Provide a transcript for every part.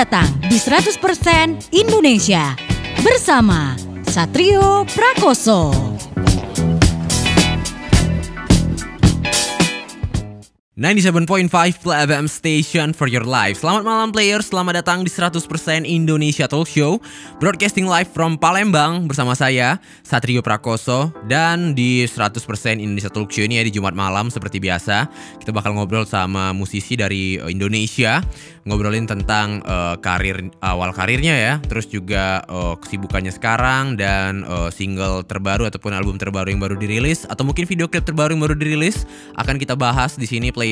datang di 100% Indonesia bersama Satrio Prakoso. 97.5 Play FM Station for your life. Selamat malam players, selamat datang di 100% Indonesia Talk Show. Broadcasting live from Palembang bersama saya Satrio Prakoso. Dan di 100% Indonesia Talk Show ini ya di Jumat malam seperti biasa Kita bakal ngobrol sama musisi dari eh, Indonesia. Ngobrolin tentang uh, karir awal karirnya ya. Terus juga uh, kesibukannya sekarang Dan uh, single terbaru ataupun album terbaru yang baru dirilis Atau mungkin video klip terbaru yang baru dirilis Akan kita bahas di sini players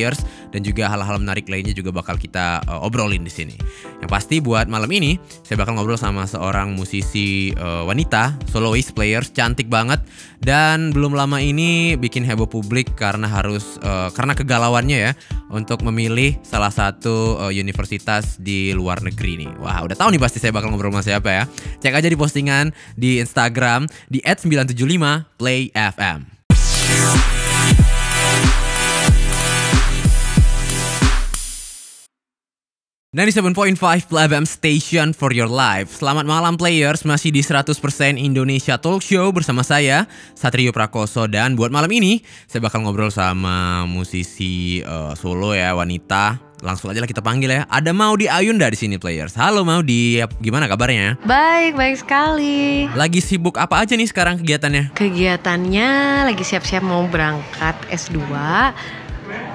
dan juga hal-hal menarik lainnya juga bakal kita uh, obrolin di sini. Yang pasti buat malam ini saya bakal ngobrol sama seorang musisi uh, wanita, soloist players cantik banget dan belum lama ini bikin heboh publik karena harus uh, karena kegalauannya ya untuk memilih salah satu uh, universitas di luar negeri nih. Wah, udah tahu nih pasti saya bakal ngobrol sama siapa ya. Cek aja di postingan di Instagram di @975playfm. 97.5 Play Station for your life. Selamat malam players, masih di 100% Indonesia Talk Show bersama saya Satrio Prakoso. Dan buat malam ini saya bakal ngobrol sama musisi uh, solo ya, wanita. Langsung aja lah kita panggil ya. Ada Maudi Ayunda di sini players. Halo Maudi, gimana kabarnya? Baik, baik sekali. Lagi sibuk apa aja nih sekarang kegiatannya? Kegiatannya lagi siap-siap mau berangkat S2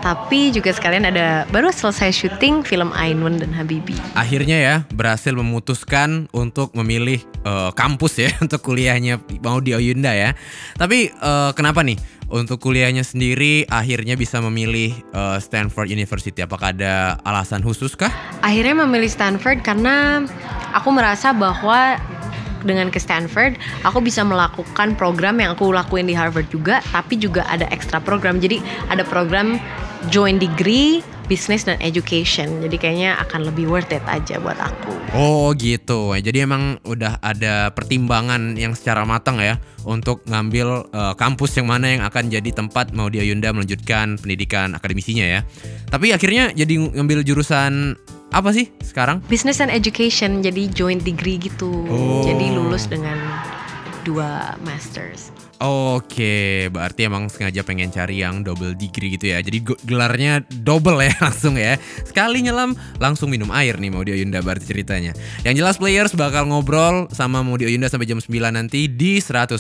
tapi juga sekalian ada baru selesai syuting film Ainun dan Habibi. Akhirnya ya berhasil memutuskan untuk memilih uh, kampus ya untuk kuliahnya mau di Oyunda ya. Tapi uh, kenapa nih untuk kuliahnya sendiri akhirnya bisa memilih uh, Stanford University? Apakah ada alasan khusus kah? Akhirnya memilih Stanford karena aku merasa bahwa dengan ke Stanford, aku bisa melakukan program yang aku lakuin di Harvard juga, tapi juga ada ekstra program. Jadi ada program joint degree business dan education. Jadi kayaknya akan lebih worth it aja buat aku. Oh gitu. Jadi emang udah ada pertimbangan yang secara matang ya untuk ngambil uh, kampus yang mana yang akan jadi tempat mau di Ayunda melanjutkan pendidikan akademisinya ya. Tapi akhirnya jadi ngambil jurusan apa sih sekarang? Business and education. Jadi joint degree gitu. Oh. Jadi lulus dengan dua masters. Oke, berarti emang sengaja pengen cari yang double degree gitu ya. Jadi gelarnya double ya langsung ya. Sekali nyelam langsung minum air nih mau Yunda berarti ceritanya. Yang jelas players bakal ngobrol sama Maudio Yunda sampai jam 9 nanti di 100%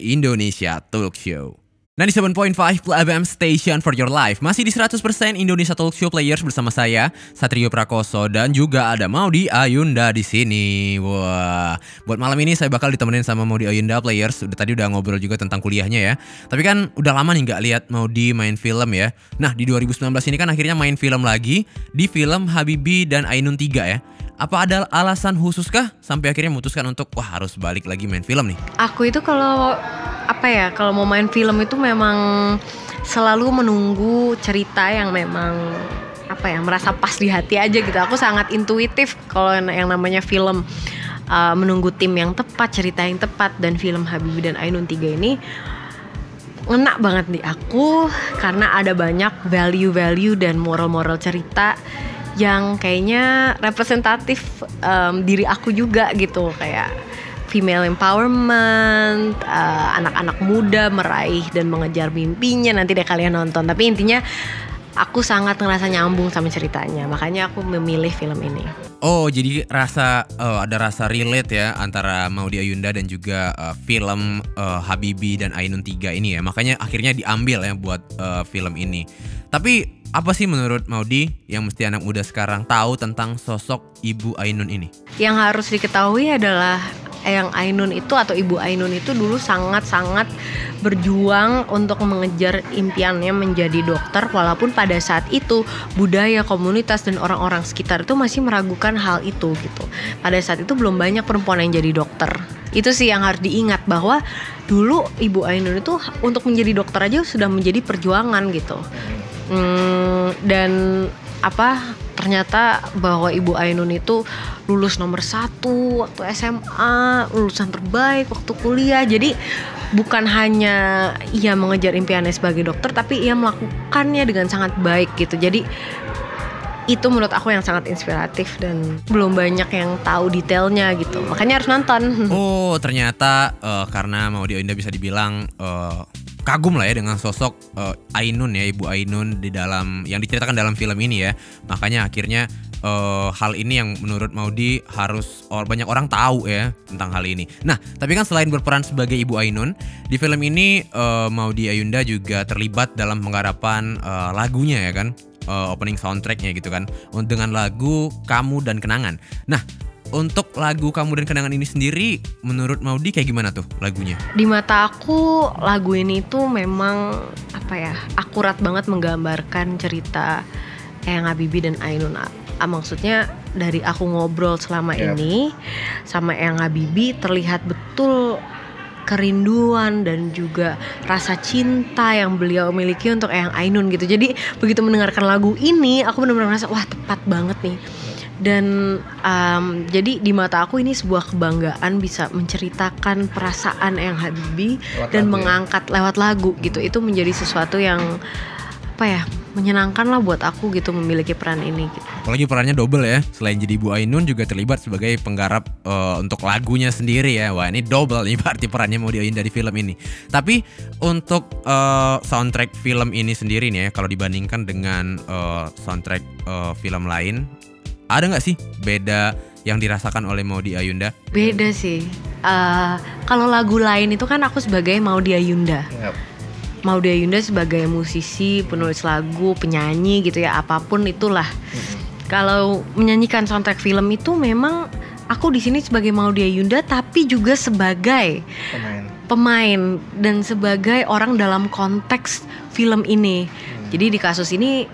Indonesia Talk Show. 97.5 FM Station for your life Masih di 100% Indonesia Talk Show Players bersama saya Satrio Prakoso dan juga ada Maudi Ayunda di sini. Wah, buat malam ini saya bakal ditemenin sama Maudi Ayunda Players. Udah tadi udah ngobrol juga tentang kuliahnya ya. Tapi kan udah lama nih nggak lihat Maudi main film ya. Nah, di 2019 ini kan akhirnya main film lagi di film Habibi dan Ainun 3 ya. Apa ada alasan khusus kah sampai akhirnya memutuskan untuk wah harus balik lagi main film nih? Aku itu kalau apa ya kalau mau main film itu memang selalu menunggu cerita yang memang apa ya merasa pas di hati aja gitu. Aku sangat intuitif kalau yang namanya film uh, menunggu tim yang tepat, cerita yang tepat dan film Habibie dan Ainun 3 ini ngena banget di aku karena ada banyak value-value dan moral-moral cerita yang kayaknya representatif um, diri aku juga gitu kayak female empowerment, uh, anak-anak uh, muda meraih dan mengejar mimpinya nanti deh kalian nonton. Tapi intinya aku sangat ngerasa nyambung sama ceritanya, makanya aku memilih film ini. Oh, jadi rasa uh, ada rasa relate ya antara Maudi Ayunda dan juga uh, film uh, Habibi dan Ainun 3 ini ya. Makanya akhirnya diambil ya buat uh, film ini. Tapi apa sih menurut Maudi yang mesti anak muda sekarang tahu tentang sosok Ibu Ainun ini? Yang harus diketahui adalah yang Ainun itu atau Ibu Ainun itu dulu sangat-sangat berjuang untuk mengejar impiannya menjadi dokter walaupun pada saat itu budaya komunitas dan orang-orang sekitar itu masih meragukan hal itu gitu. Pada saat itu belum banyak perempuan yang jadi dokter. Itu sih yang harus diingat bahwa dulu Ibu Ainun itu untuk menjadi dokter aja sudah menjadi perjuangan gitu hmm, dan apa ternyata bahwa Ibu Ainun itu lulus nomor satu waktu SMA, lulusan terbaik waktu kuliah. Jadi bukan hanya ia mengejar impiannya sebagai dokter, tapi ia melakukannya dengan sangat baik gitu. Jadi itu menurut aku yang sangat inspiratif dan belum banyak yang tahu detailnya gitu makanya harus nonton Oh ternyata uh, karena Maudi Ayunda bisa dibilang uh, kagum lah ya dengan sosok uh, Ainun ya Ibu Ainun di dalam yang diceritakan dalam film ini ya makanya akhirnya uh, hal ini yang menurut Maudi harus or, banyak orang tahu ya tentang hal ini. Nah tapi kan selain berperan sebagai Ibu Ainun di film ini uh, Maudi Ayunda juga terlibat dalam penggarapan uh, lagunya ya kan uh, opening soundtracknya gitu kan dengan lagu Kamu dan Kenangan. Nah untuk lagu Kamu dan Kenangan ini sendiri menurut Maudi kayak gimana tuh lagunya? Di mata aku lagu ini tuh memang apa ya akurat banget menggambarkan cerita Eyang Habibie dan Ainun Ah, maksudnya dari aku ngobrol selama yep. ini sama Eyang Habibie terlihat betul kerinduan dan juga rasa cinta yang beliau miliki untuk Eyang Ainun gitu. Jadi begitu mendengarkan lagu ini, aku benar-benar merasa wah tepat banget nih. Dan um, jadi di mata aku ini sebuah kebanggaan bisa menceritakan perasaan Eyang Habibie dan lagu ya? mengangkat ya? lewat lagu gitu. Itu menjadi sesuatu yang apa ya menyenangkan lah buat aku gitu memiliki peran ini gitu. Apalagi perannya double ya. Selain jadi Bu Ainun juga terlibat sebagai penggarap uh, untuk lagunya sendiri ya. Wah, ini double nih berarti perannya mau diain dari film ini. Tapi untuk uh, soundtrack film ini sendiri nih ya kalau dibandingkan dengan uh, soundtrack uh, film lain ada nggak sih beda yang dirasakan oleh Maudi Ayunda? Beda sih. Uh, kalau lagu lain itu kan aku sebagai Maudi Ayunda. Yep Maudy Ayunda sebagai musisi, penulis lagu, penyanyi gitu ya, apa pun itulah. Hmm. Kalau menyanyikan soundtrack film itu memang aku di sini sebagai Maudy Ayunda tapi juga sebagai pemain. pemain dan sebagai orang dalam konteks film ini. Hmm. Jadi di kasus ini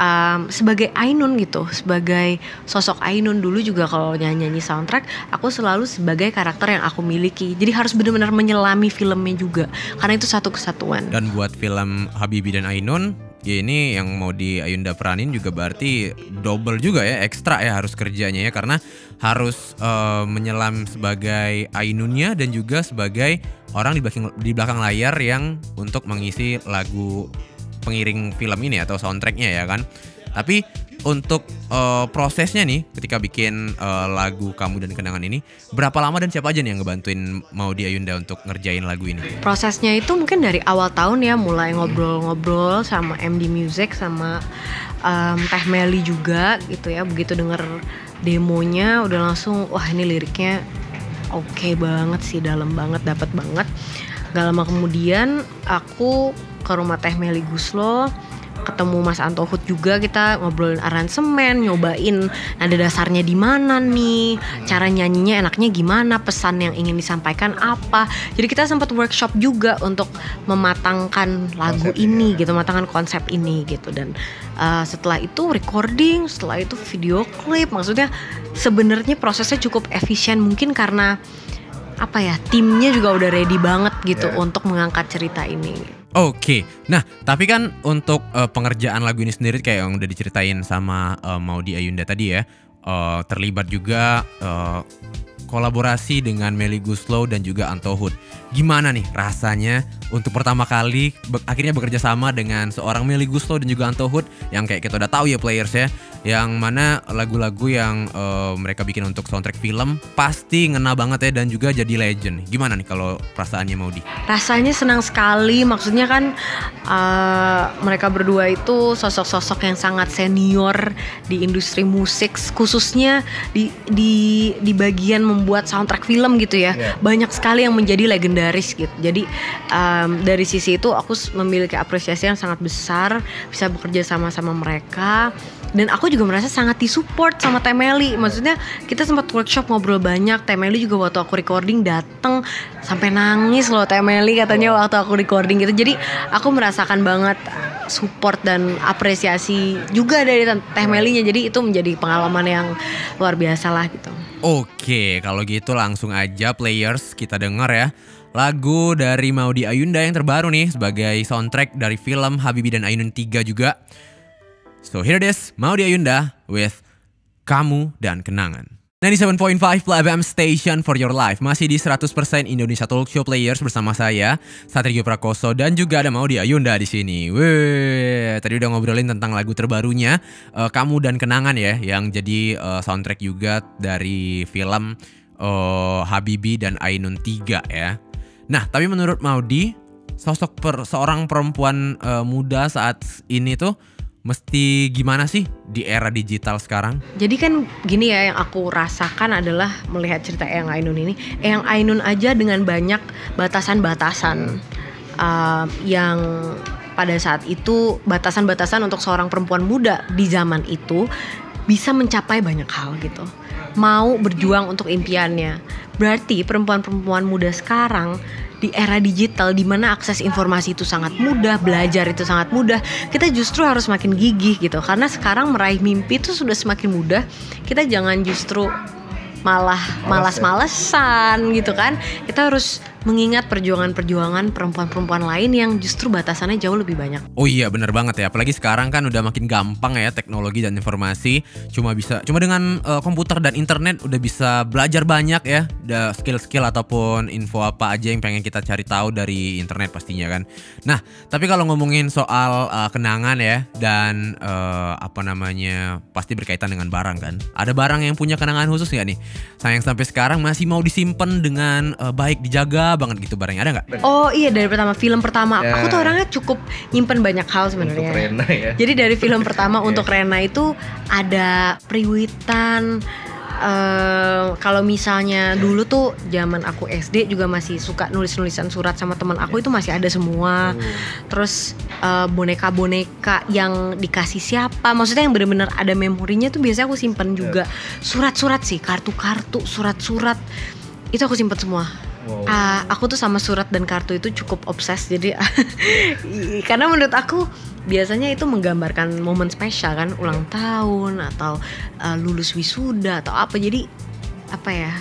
um, sebagai Ainun gitu, sebagai sosok Ainun dulu juga kalau nyanyi-nyanyi soundtrack, aku selalu sebagai karakter yang aku miliki. Jadi harus benar-benar menyelami filmnya juga, karena itu satu kesatuan. Dan buat film Habibi dan Ainun, ya ini yang mau di Ayunda peranin juga berarti double juga ya, ekstra ya harus kerjanya ya, karena harus uh, menyelam sebagai Ainunnya dan juga sebagai orang di belakang di belakang layar yang untuk mengisi lagu pengiring film ini atau soundtracknya ya kan. Tapi untuk uh, prosesnya nih ketika bikin uh, lagu kamu dan kenangan ini berapa lama dan siapa aja nih yang ngebantuin mau di Ayunda untuk ngerjain lagu ini? Prosesnya itu mungkin dari awal tahun ya mulai ngobrol-ngobrol sama MD Music sama um, Teh Meli juga gitu ya begitu denger demonya udah langsung wah ini liriknya oke okay banget sih dalam banget dapat banget gak lama kemudian aku ke rumah Teh Meli Guslo ketemu Mas Anto Hud juga kita ngobrolin aransemen, nyobain nada dasarnya di mana nih, cara nyanyinya enaknya gimana, pesan yang ingin disampaikan apa. Jadi kita sempat workshop juga untuk mematangkan lagu konsep ini ya. gitu, mematangkan konsep ini gitu dan uh, setelah itu recording, setelah itu video klip. Maksudnya sebenarnya prosesnya cukup efisien mungkin karena apa ya timnya juga udah ready banget gitu yeah. untuk mengangkat cerita ini. Oke, okay. nah tapi kan untuk uh, pengerjaan lagu ini sendiri kayak yang udah diceritain sama uh, Maudi Ayunda tadi ya, uh, terlibat juga uh, kolaborasi dengan Meli Guslow dan juga Anto Hood. Gimana nih rasanya untuk pertama kali be akhirnya bekerja sama dengan seorang Meli Guslow dan juga Anto Hood yang kayak kita udah tahu ya players ya yang mana lagu-lagu yang uh, mereka bikin untuk soundtrack film pasti ngena banget ya dan juga jadi legend. Gimana nih kalau perasaannya Maudi? Rasanya senang sekali, maksudnya kan uh, mereka berdua itu sosok-sosok yang sangat senior di industri musik, khususnya di di di bagian membuat soundtrack film gitu ya. Yeah. Banyak sekali yang menjadi legendaris gitu. Jadi um, dari sisi itu aku memiliki apresiasi yang sangat besar bisa bekerja sama sama mereka. Dan aku juga merasa sangat disupport sama Temeli maksudnya kita sempat workshop ngobrol banyak. Temeli juga waktu aku recording dateng sampai nangis loh Temeli katanya waktu aku recording gitu. Jadi aku merasakan banget support dan apresiasi juga dari Temelinya jadi itu menjadi pengalaman yang luar biasa lah gitu. Oke, kalau gitu langsung aja players kita denger ya lagu dari Maudi Ayunda yang terbaru nih sebagai soundtrack dari film Habibie dan Ainun 3 juga. So here it is, Maudi Ayunda with Kamu dan Kenangan. 97.5 Play FM Station for your life Masih di 100% Indonesia Talk Show Players bersama saya Satrio Prakoso dan juga ada Maudi Ayunda di sini. Wih, tadi udah ngobrolin tentang lagu terbarunya uh, Kamu dan Kenangan ya yang jadi uh, soundtrack juga dari film uh, Habibi dan Ainun 3 ya. Nah, tapi menurut Maudi sosok per, seorang perempuan uh, muda saat ini tuh mesti gimana sih di era digital sekarang? Jadi kan gini ya yang aku rasakan adalah melihat cerita Eyang Ainun ini, Eyang Ainun aja dengan banyak batasan-batasan uh, yang pada saat itu batasan-batasan untuk seorang perempuan muda di zaman itu bisa mencapai banyak hal gitu. Mau berjuang untuk impiannya. Berarti perempuan-perempuan muda sekarang di era digital di mana akses informasi itu sangat mudah, belajar itu sangat mudah, kita justru harus makin gigih gitu. Karena sekarang meraih mimpi itu sudah semakin mudah. Kita jangan justru malah malas-malesan gitu kan. Kita harus mengingat perjuangan-perjuangan perempuan-perempuan lain yang justru batasannya jauh lebih banyak. Oh iya bener banget ya, apalagi sekarang kan udah makin gampang ya teknologi dan informasi. Cuma bisa, cuma dengan uh, komputer dan internet udah bisa belajar banyak ya, skill-skill ataupun info apa aja yang pengen kita cari tahu dari internet pastinya kan. Nah, tapi kalau ngomongin soal uh, kenangan ya dan uh, apa namanya pasti berkaitan dengan barang kan. Ada barang yang punya kenangan khusus nggak nih? Sayang sampai sekarang masih mau disimpan dengan uh, baik dijaga banget gitu barangnya ada nggak? Oh iya dari pertama film pertama ya. aku tuh orangnya cukup nyimpen banyak hal sebenarnya. ya. Jadi dari film pertama iya. untuk Rena itu ada priwitan Uh, kalau misalnya dulu tuh zaman aku SD juga masih suka nulis-nulisan surat sama teman aku itu masih ada semua. Oh. Terus uh, boneka-boneka yang dikasih siapa? Maksudnya yang benar-benar ada memorinya tuh biasanya aku simpen juga. Iya. Surat-surat sih, kartu-kartu, surat-surat itu aku simpen semua. Wow. Uh, aku tuh sama surat dan kartu itu cukup obses jadi karena menurut aku biasanya itu menggambarkan momen spesial kan ulang tahun atau uh, lulus wisuda atau apa jadi apa ya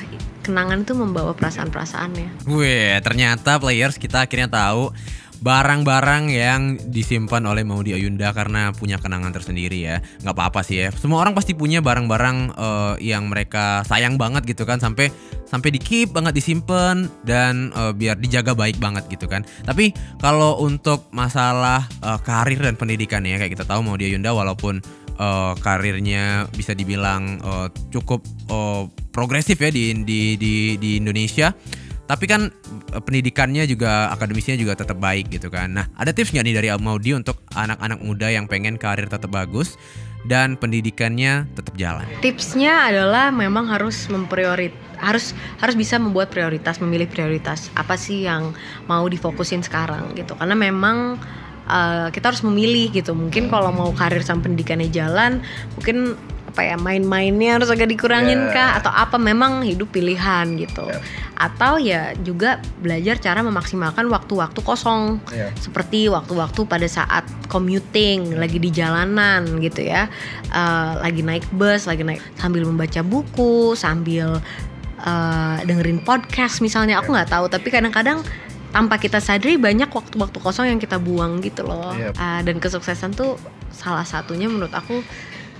kenangan itu membawa perasaan-perasaannya. Wih ternyata players kita akhirnya tahu barang-barang yang disimpan oleh Maudi Ayunda karena punya kenangan tersendiri ya. Nggak apa-apa sih ya. Semua orang pasti punya barang-barang uh, yang mereka sayang banget gitu kan. Sampai sampai di keep banget disimpan dan uh, biar dijaga baik banget gitu kan. Tapi kalau untuk masalah uh, karir dan pendidikan ya kayak kita tahu Maudi Ayunda walaupun uh, karirnya bisa dibilang uh, cukup uh, progresif ya di di di, di Indonesia tapi kan eh, pendidikannya juga akademisnya juga tetap baik gitu kan. Nah, ada tips nggak nih dari Maudi untuk anak-anak muda yang pengen karir tetap bagus dan pendidikannya tetap jalan? Tipsnya adalah memang harus mempriorit harus harus bisa membuat prioritas, memilih prioritas apa sih yang mau difokusin sekarang gitu. Karena memang uh, kita harus memilih gitu. Mungkin kalau mau karir sama pendidikannya jalan, mungkin apa ya main-mainnya harus agak dikurangin yeah. kah atau apa memang hidup pilihan gitu yeah. atau ya juga belajar cara memaksimalkan waktu-waktu kosong yeah. seperti waktu-waktu pada saat commuting lagi di jalanan gitu ya uh, lagi naik bus lagi naik sambil membaca buku sambil uh, dengerin podcast misalnya aku nggak tahu tapi kadang-kadang tanpa kita sadari banyak waktu-waktu kosong yang kita buang gitu loh yep. uh, dan kesuksesan tuh salah satunya menurut aku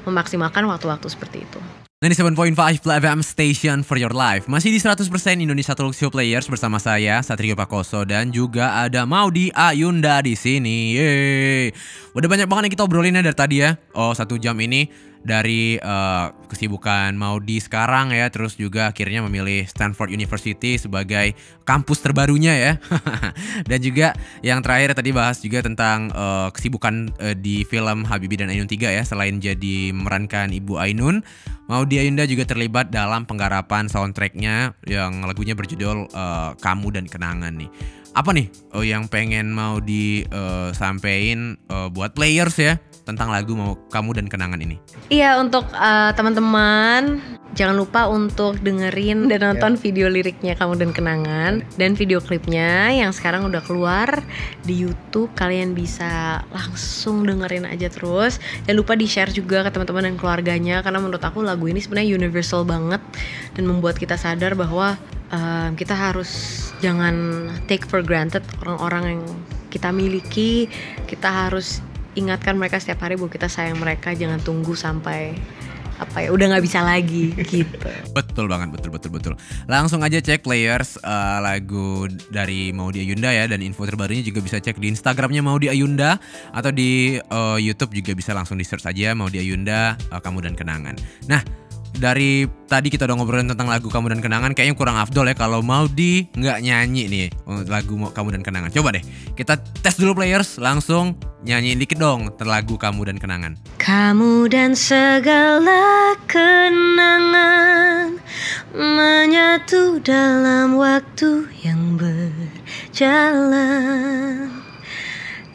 memaksimalkan waktu-waktu seperti itu. 97.5 FM Station for your life Masih di 100% Indonesia Talk Show Players bersama saya Satrio Pakoso dan juga ada Maudi Ayunda di sini. Yeay. Udah banyak banget yang kita obrolin ya dari tadi ya. Oh, satu jam ini dari uh, kesibukan Maudi sekarang ya terus juga akhirnya memilih Stanford University sebagai kampus terbarunya ya. Dan juga yang terakhir tadi bahas juga tentang uh, kesibukan uh, di film Habibi dan Ainun 3 ya selain jadi memerankan Ibu Ainun. Maudi Ayunda juga terlibat dalam penggarapan soundtracknya yang lagunya berjudul uh, Kamu dan Kenangan nih. Apa nih oh, yang pengen mau disampaikan uh, uh, buat players ya tentang lagu mau kamu dan kenangan ini? Iya untuk uh, teman-teman jangan lupa untuk dengerin dan nonton yeah. video liriknya kamu dan kenangan dan video klipnya yang sekarang udah keluar di YouTube kalian bisa langsung dengerin aja terus jangan lupa di share juga ke teman-teman dan keluarganya karena menurut aku lagu ini sebenarnya universal banget dan membuat kita sadar bahwa uh, kita harus jangan take for granted orang-orang yang kita miliki kita harus ingatkan mereka setiap hari bahwa kita sayang mereka jangan tunggu sampai apa ya udah nggak bisa lagi gitu. Betul banget, betul betul betul. Langsung aja cek players uh, lagu dari Maudi Ayunda ya dan info terbarunya juga bisa cek di Instagramnya Maudi Ayunda atau di uh, YouTube juga bisa langsung di search aja Maudi Ayunda uh, kamu dan kenangan. Nah dari tadi kita udah ngobrolin tentang lagu kamu dan kenangan kayaknya kurang afdol ya kalau Maudi nggak nyanyi nih lagu kamu dan kenangan. Coba deh kita tes dulu players langsung nyanyi dikit dong lagu kamu dan kenangan. Kamu dan segala kenangan menyatu dalam waktu yang berjalan.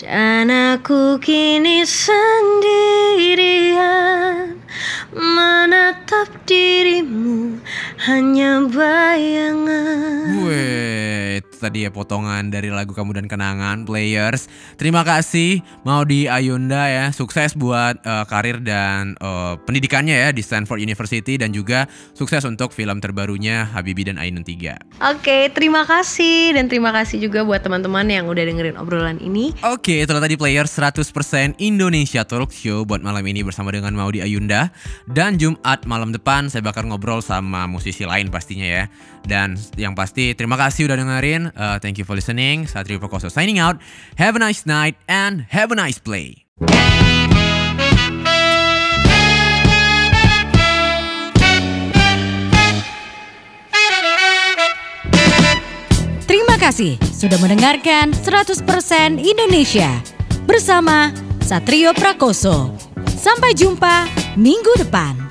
Dan aku kini sendirian menatap dirimu hanya bayangan. Itu tadi ya potongan dari lagu kamu dan kenangan players. Terima kasih mau di Ayunda ya, sukses buat uh, karir dan uh, pendidikannya ya di Stanford University dan juga sukses untuk film terbarunya Habibi dan Ainun 3. Oke, terima kasih dan terima kasih juga buat teman-teman yang udah dengerin obrolan ini. Oke, itulah tadi players 100% Indonesia Talk Show buat malam ini bersama dengan Maudi Ayunda. Dan Jumat malam depan saya bakal ngobrol sama musisi lain pastinya ya. Dan yang pasti terima kasih udah dengerin. Uh, thank you for listening. Satrio Prakoso signing out. Have a nice night and have a nice play. Terima kasih sudah mendengarkan 100% Indonesia bersama Satrio Prakoso. Sampai jumpa minggu depan.